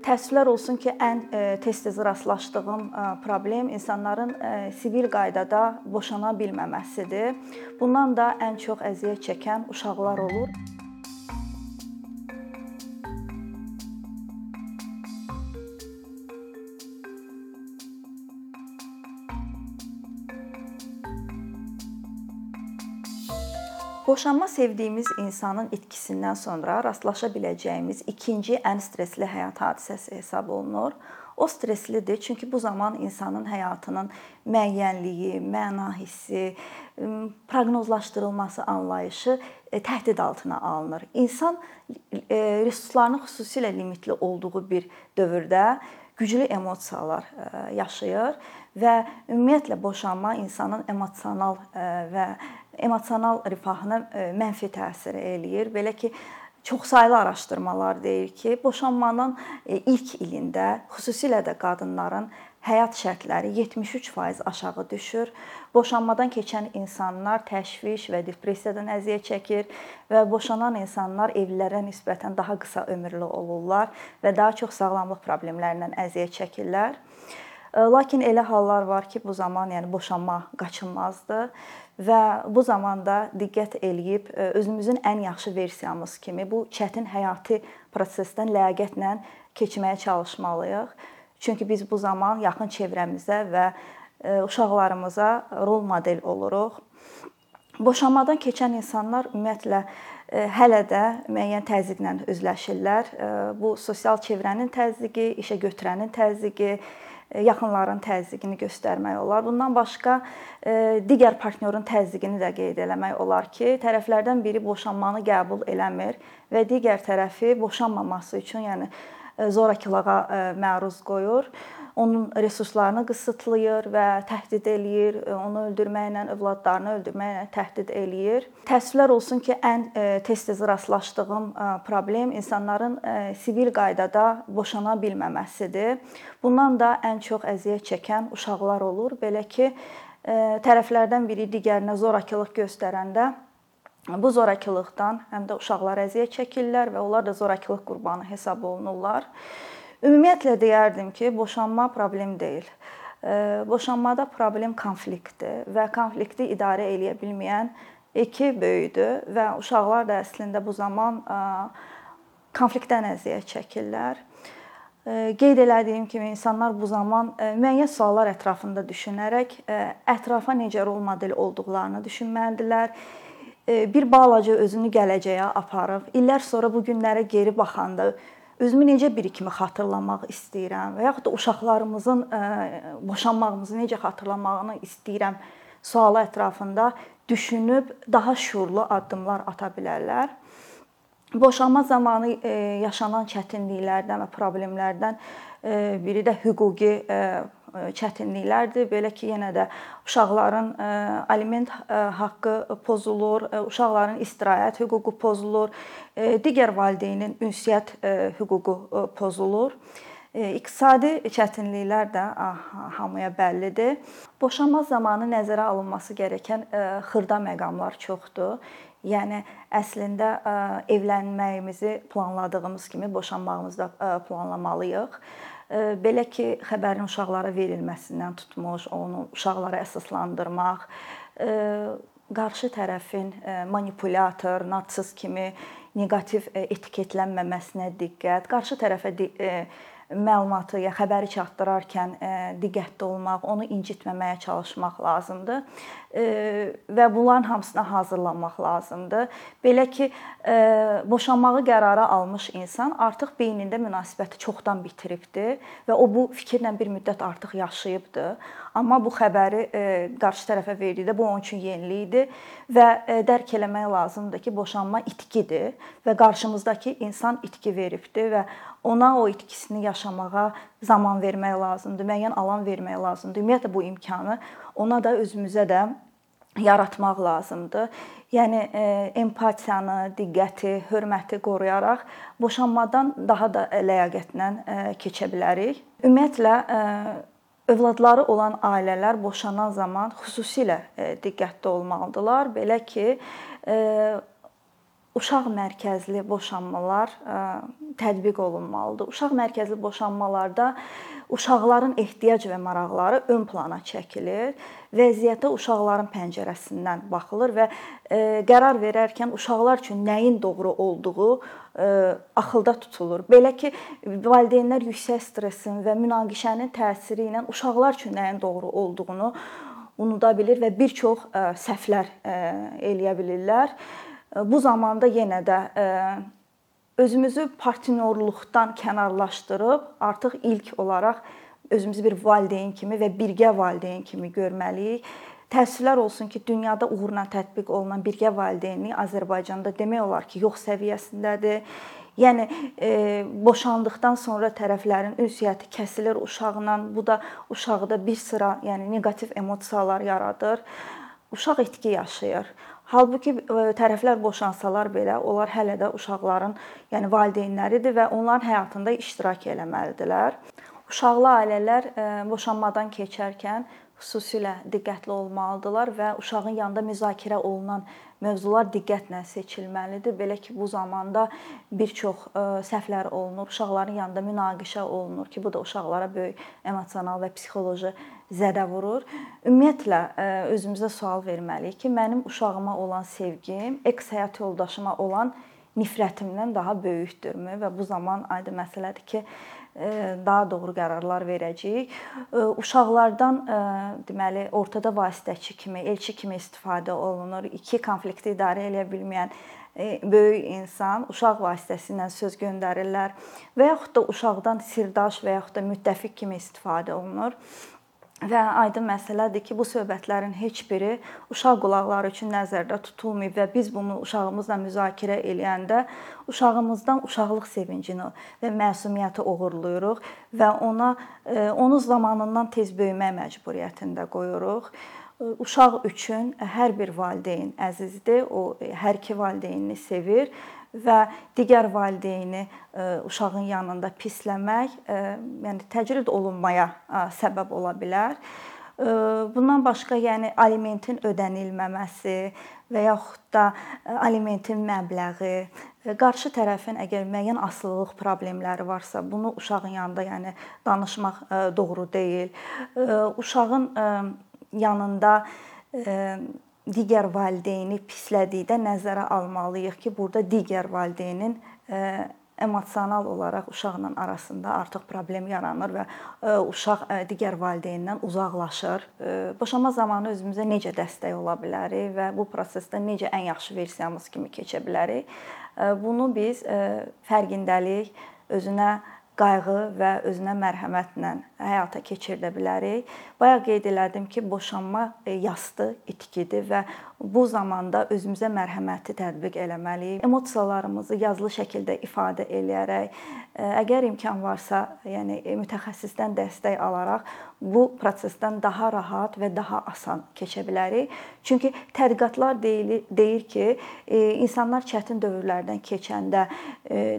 Təəssüflər olsun ki, ən tez-tez rastlaşdığım problem insanların sivil qaydada boşana bilməməsidir. Bundan da ən çox əziyyət çəkən uşaqlar olur. Boşanma sevdiyimiz insanın itkisindən sonra rastlaşa biləcəyimiz ikinci ən stressli həyat hadisəsi hesab olunur. O stresslidir, çünki bu zaman insanın həyatının müəyyənliyi, məna hissi, proqnozlaşdırılması anlayışı e, təhdid altına alınır. İnsan e, resurslarının xüsusilə limitli olduğu bir dövrdə güclü emosiyalar e, yaşayır və ümumiyyətlə boşanma insanın emosional və emosional rifahına e, mənfi təsir eləyir. Belə ki, çoxsaylı araşdırmalar deyir ki, boşanmanın e, ilk ilində xüsusilə də qadınların həyat şərtləri 73% aşağı düşür. Boşanmadan keçən insanlar təşviş və depressiyadan əziyyət çəkir və boşanan insanlar evlilərə nisbətən daha qısa ömürlü olurlar və daha çox sağlamlıq problemlərindən əziyyət çəkirlər. Lakin elə hallar var ki, bu zaman yəni boşanma qaçınmazdır və bu zamanda diqqət eləyib özümüzün ən yaxşı versiyamız kimi bu çətin həyati prosesdən ləyaqətlə keçməyə çalışmalıyıq. Çünki biz bu zaman yaxın çevrəmizə və uşaqlarımıza rol model oluruq. Boşanmadan keçən insanlar ümumiyyətlə hələ də müəyyən təzyiqlə üzləşirlər. Bu sosial çevrənin təzyiqi, işə götürənin təzyiqi, yaxınların təzyiqini göstərmək olar. Bundan başqa e, digər partnyorun təzyiqini də qeyd eləmək olar ki, tərəflərdən biri boşanmanı qəbul eləmir və digər tərəfi boşanmaması üçün, yəni e, zorakılığa e, məruz qoyur onun resurslarını qısıtlayır və təhdid eləyir, e, onu öldürməklə, övladlarını öldürməklə təhdid eləyir. Təəssüflər olsun ki, ən e, tez-tez rastlaşdığım e, problem insanların sivil qaydada boşana bilməməsidir. Bundan da ən çox əziyyət çəkən uşaqlar olur. Belə ki, tərəflərdən biri digərinə zorakılıq göstərəndə bu zorakılıqdan həm də uşaqlar əziyyət çəkirlər və onlar da zorakılıq qurbanı hesab olunurlar. Ümumiyyətlə deyərdim ki, boşanma problem deyil. Boşanmada problem konfliktdir və konflikti idarə eləyə bilməyən iki böyükdür və uşaqlar da əslində bu zaman konfliktdən əziyyət çəkirlər. Qeyd elədiyim kimi insanlar bu zaman müəyyən suallar ətrafında düşünərək ətrafa necə rol model olduqlarını düşünməlidirlər. Bir balaca özünü gələcəyə aparıb illər sonra bu günlərə geri baxanda özümü necə biri kimi xatırlamaq istəyirəm və yaxud da uşaqlarımızın boşanmağımızı necə xatırlamağını istəyirəm sualı ətrafında düşünüb daha şuurlu addımlar ata bilərlər. Boşanma zamanı yaşanan çətinliklərdən və problemlərdən biri də hüquqi çətinliklərdir. Belə ki, yenə də uşaqların e, aliment e, haqqı pozulur, e, uşaqların istirahət hüququ pozulur, digər valideynin ünsiyyət hüququ pozulur. İqtisadi çətinliklər də hamıya bəllidir. Boşanma zamanı nəzərə alınması gərəkən xırda məqamlar çoxdur. Yəni əslində evlənməyimizi planladığımız kimi boşanmağımızı da planlamalıyıq belə ki, xəbərin uşaqlara verilməsindən tutmuş, onu uşaqlara əsaslandırmaq, qarşı tərəfin manipulyator, narsist kimi neqativ etiketlənməməsinə diqqət, qarşı tərəfə məlumatı ya xəbəri çatdırarkən diqqətli olmaq, onu incitməməyə çalışmaq lazımdır və bunların hamısına hazırlanmaq lazımdır. Belə ki, boşanmağı qərara almış insan artıq beynində münasibəti çoxdan bitiribdi və o bu fikirlə bir müddət artıq yaşayıbdı. Amma bu xəbəri qarşı tərəfə verdikdə bu onun üçün yenilik idi və dərk eləmək lazımdır ki, boşanma itkidir və qarşımızdakı insan itki veribdi və ona o itkisini yaşamağa zaman vermək lazımdır, müəyyən alan vermək lazımdır. Ümumiyyətlə bu imkanı ona da özümüzə də yaratmaq lazımdır. Yəni e, empatiyanı, diqqəti, hörməti qoruyaraq boşanmadan daha da ləyaqətlə e, keçə bilərik. Ümumiyyətlə e, övladları olan ailələr boşanan zaman xüsusilə diqqətli olmalıdırlar. Belə ki, uşaq mərkəzli boşanmalar tətbiq olunmalıdır. Uşaq mərkəzli boşanmalarda uşaqların ehtiyac və maraqları ön plana çəkilir. Vəziyyətə uşaqların pəncərəsindən baxılır və qərar verərkən uşaqlar üçün nəyin doğru olduğu axılda tutulur. Belə ki, valideynlər yüksək stressin və münaqişənin təsiri ilə uşaqlar üçün nəyin doğru olduğunu unuda bilir və bir çox səhvlər eləyə bilirlər. Bu zamanda yenə də özümüzü partnyorluqdan kənarlaşdırıb artıq ilk olaraq özümüzü bir valideyn kimi və birgə valideyn kimi görməliyik. Təəssüflər olsun ki, dünyada uğurla tətbiq olunan birgə valideynlik Azərbaycanda demək olar ki, yox səviyyəsindədir. Yəni e, boşandıqdan sonra tərəflərin ünsiyyəti kəsilir uşaqla. Bu da uşaqda bir sıra, yəni neqativ emosiyalar yaradır. Uşaq itki yaşayır. Halbuki e, tərəflər boşansalar belə, onlar hələ də uşaqların, yəni valideynləridir və onların həyatında iştirak eləməlidirlər. Uşaqlı ailələr e, boşanmadan keçərkən xüsusilə diqqətli olmalıdırlar və uşağın yanında müzakirə olunan mövzular diqqətlə seçilməlidir. Belə ki, bu zamanda bir çox e, səhvlər olunur, uşaqların yanında münaqişə olunur ki, bu da uşaqlara böyük emosional və psixoloji zədə vurur. Ümumiyyətlə e, özümüzə sual verməliyik ki, mənim uşağıma olan sevgim eks həyat yoldaşıma olan nifrətimdən daha böyükdürmü və bu zaman aydın məsələdir ki, daha doğru qərarlar verəcəyik. E, uşaqlardan deməli ortada vasitəçi kimi, elçi kimi istifadə olunur. İki konflikti idarə edə bilməyən böyük insan uşaq vasitəsilə söz göndərirlər və yaxud da uşaqdan sirdaş və yaxud da müttəfiq kimi istifadə olunur. Və aydın məsələdir ki, bu söhbətlərin heç biri uşaq qulaqları üçün nəzərdə tutulmayıb və biz bunu uşağımızla müzakirə eləyəndə uşağımızdan uşaqlıq sevincini və məsumiyyəti oğurluyuruq və ona e, onu zamanından tez böyümək məcburiyyətində qoyuruq. E, uşaq üçün hər bir valideyn əzizdir. O hər iki valideynini sevir və digər valideyni e, uşağın yanında pisləmək, e, yəni təcrid olunmaya e, səbəb ola bilər. Bundan başqa, yəni alimentin ödənilməməsi və yaxud da alimentin məbləği, qarşı tərəfin əgər müəyyən asılılıq problemləri varsa, bunu uşağın yanında, yəni danışmaq doğru deyil. Uşağın yanında digər valideyni pislədikdə nəzərə almalıyıq ki, burada digər valideynin e, emosional olaraq uşaqla arasında artıq problem yaranır və e, uşaq e, digər valideyndən uzaqlaşır. Boşanma zamanı özümüzə necə dəstək ola bilərik və bu prosesdə necə ən yaxşı versiyamız kimi keçə bilərik? Bunu biz fərqindəlik, özünə qayğı və özünə mərhəmətlə həyata keçirdə bilərik. Bayaq qeyd elədim ki, boşanma e, yasdı, itkidir və bu zamanda özümüzə mərhəməti tətbiq eləməliyik. Emosiyalarımızı yazılı şəkildə ifadə eləyərək, əgər imkan varsa, yəni e, mütəxəssisdən dəstək alaraq bu prosesdən daha rahat və daha asan keçə bilərik. Çünki tədqiqatlar deyir, deyir ki, insanlar çətin dövrlərdən keçəndə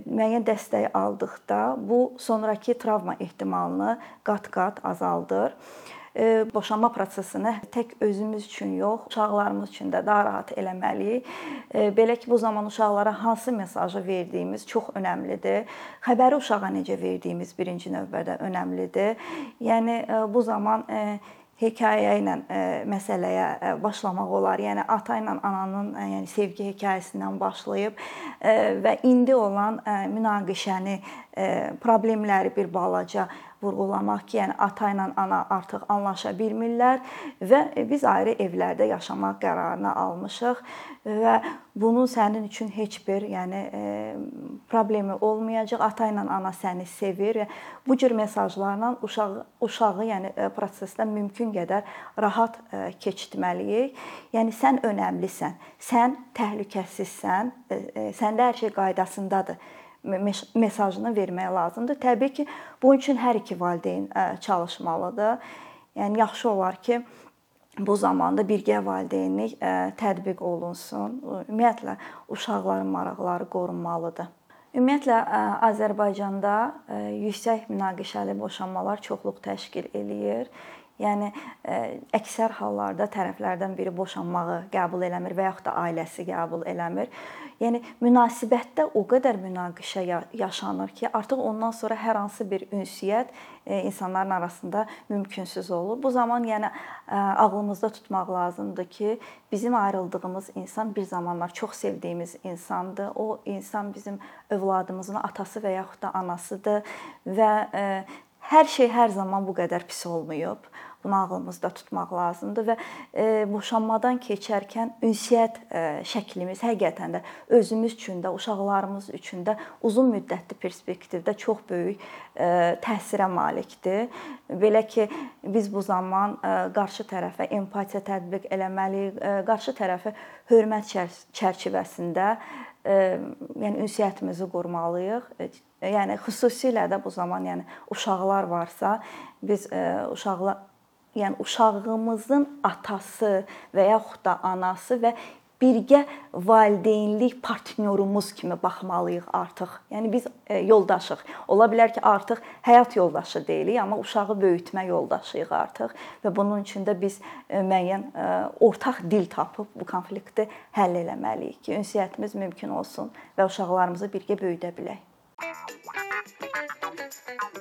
müəyyən dəstək aldıqda bu sonrakı travma ehtimalını qat-qat azaldır boşanma prosesini tək özümüz üçün yox, uşaqlarımız üçün də daha rahat eləməliyik. Belə ki, bu zaman uşaqlara hansı mesajı verdiyimiz çox əhəmilidir. Xəbəri uşağa necə verdiyimiz birinci növbədə əhəmilidir. Yəni bu zaman hekayə ilə məsələyə başlamaq olar. Yəni ata ilə ananın yəni sevgi hekayəsindən başlayıb və indi olan münaqişəni, problemləri bir balaca vurğulamaq ki, yəni ata ilə ana artıq anlaşa bilmirlər və biz ayrı evlərdə yaşamaq qərarını almışıq və bunun sənin üçün heç bir, yəni problemi olmayacaq. Ata ilə ana səni sevir bu cür mesajlarla uşağı uşağı, yəni prosesdən mümkün qədər rahat keçirtməliyik. Yəni sən önəmlisən, sən təhlükəsizsən, səndə hər şey qaydasındadır mesajını vermək lazımdır. Təbii ki, bunun üçün hər iki valideyn çalışmalıdır. Yəni yaxşı olar ki, bu zamanda birgə valideynlik tətbiq olunsun. Ümumiyyətlə uşaqların maraqları qorunmalıdır. Ümumiyyətlə Azərbaycanda yüksək münaqişəli boşanmalar çoxluq təşkil eləyir. Yəni əksər hallarda tərəflərdən biri boşanmağı qəbul eləmir və yaxud da ailəsi qəbul eləmir. Yəni münasibətdə o qədər münaqişə yaşanır ki, artıq ondan sonra hər hansı bir ünsiyyət e, insanların arasında mümkünsüz olur. Bu zaman yəni e, ağlımızda tutmaq lazımdır ki, bizim ayrıldığımız insan bir zamanlar çox sevdiyimiz insandır. O insan bizim övladımızın atası və yaxud da anasıdır və e, hər şey hər zaman bu qədər pis olmayıb. Bunu ağlımızda tutmaq lazımdır və e, boşanmadan keçərkən ünsiyyət e, şəklimiz həqiqətən də özümüz üçün də, uşaqlarımız üçün də uzun müddətli perspektivdə çox böyük e, təsirə malikdir. Belə ki, biz bu zaman qarşı tərəfə empatiya tətbiq eləməliyik, qarşı tərəfi hörmət çərçivəsində yəni ünsiyyətimizi qurmalıyıq. Yəni xüsusilə də bu zaman yəni uşaqlar varsa, biz uşaqlar yəni uşağımızın atası və yaxud da anası və birgə valideynlik partnyorumuz kimi baxmalıyıq artıq. Yəni biz e, yoldaşıq. Ola bilər ki, artıq həyat yoldaşı deyilik, amma uşağı böyütmə yoldaşıyıq artıq və bunun üçün də biz e, müəyyən e, ortaq dil tapıb bu konflikti həll etməliyik ki, ünsiyyətimiz mümkün olsun və uşaqlarımızı birgə böyüdə bilək. Thank you.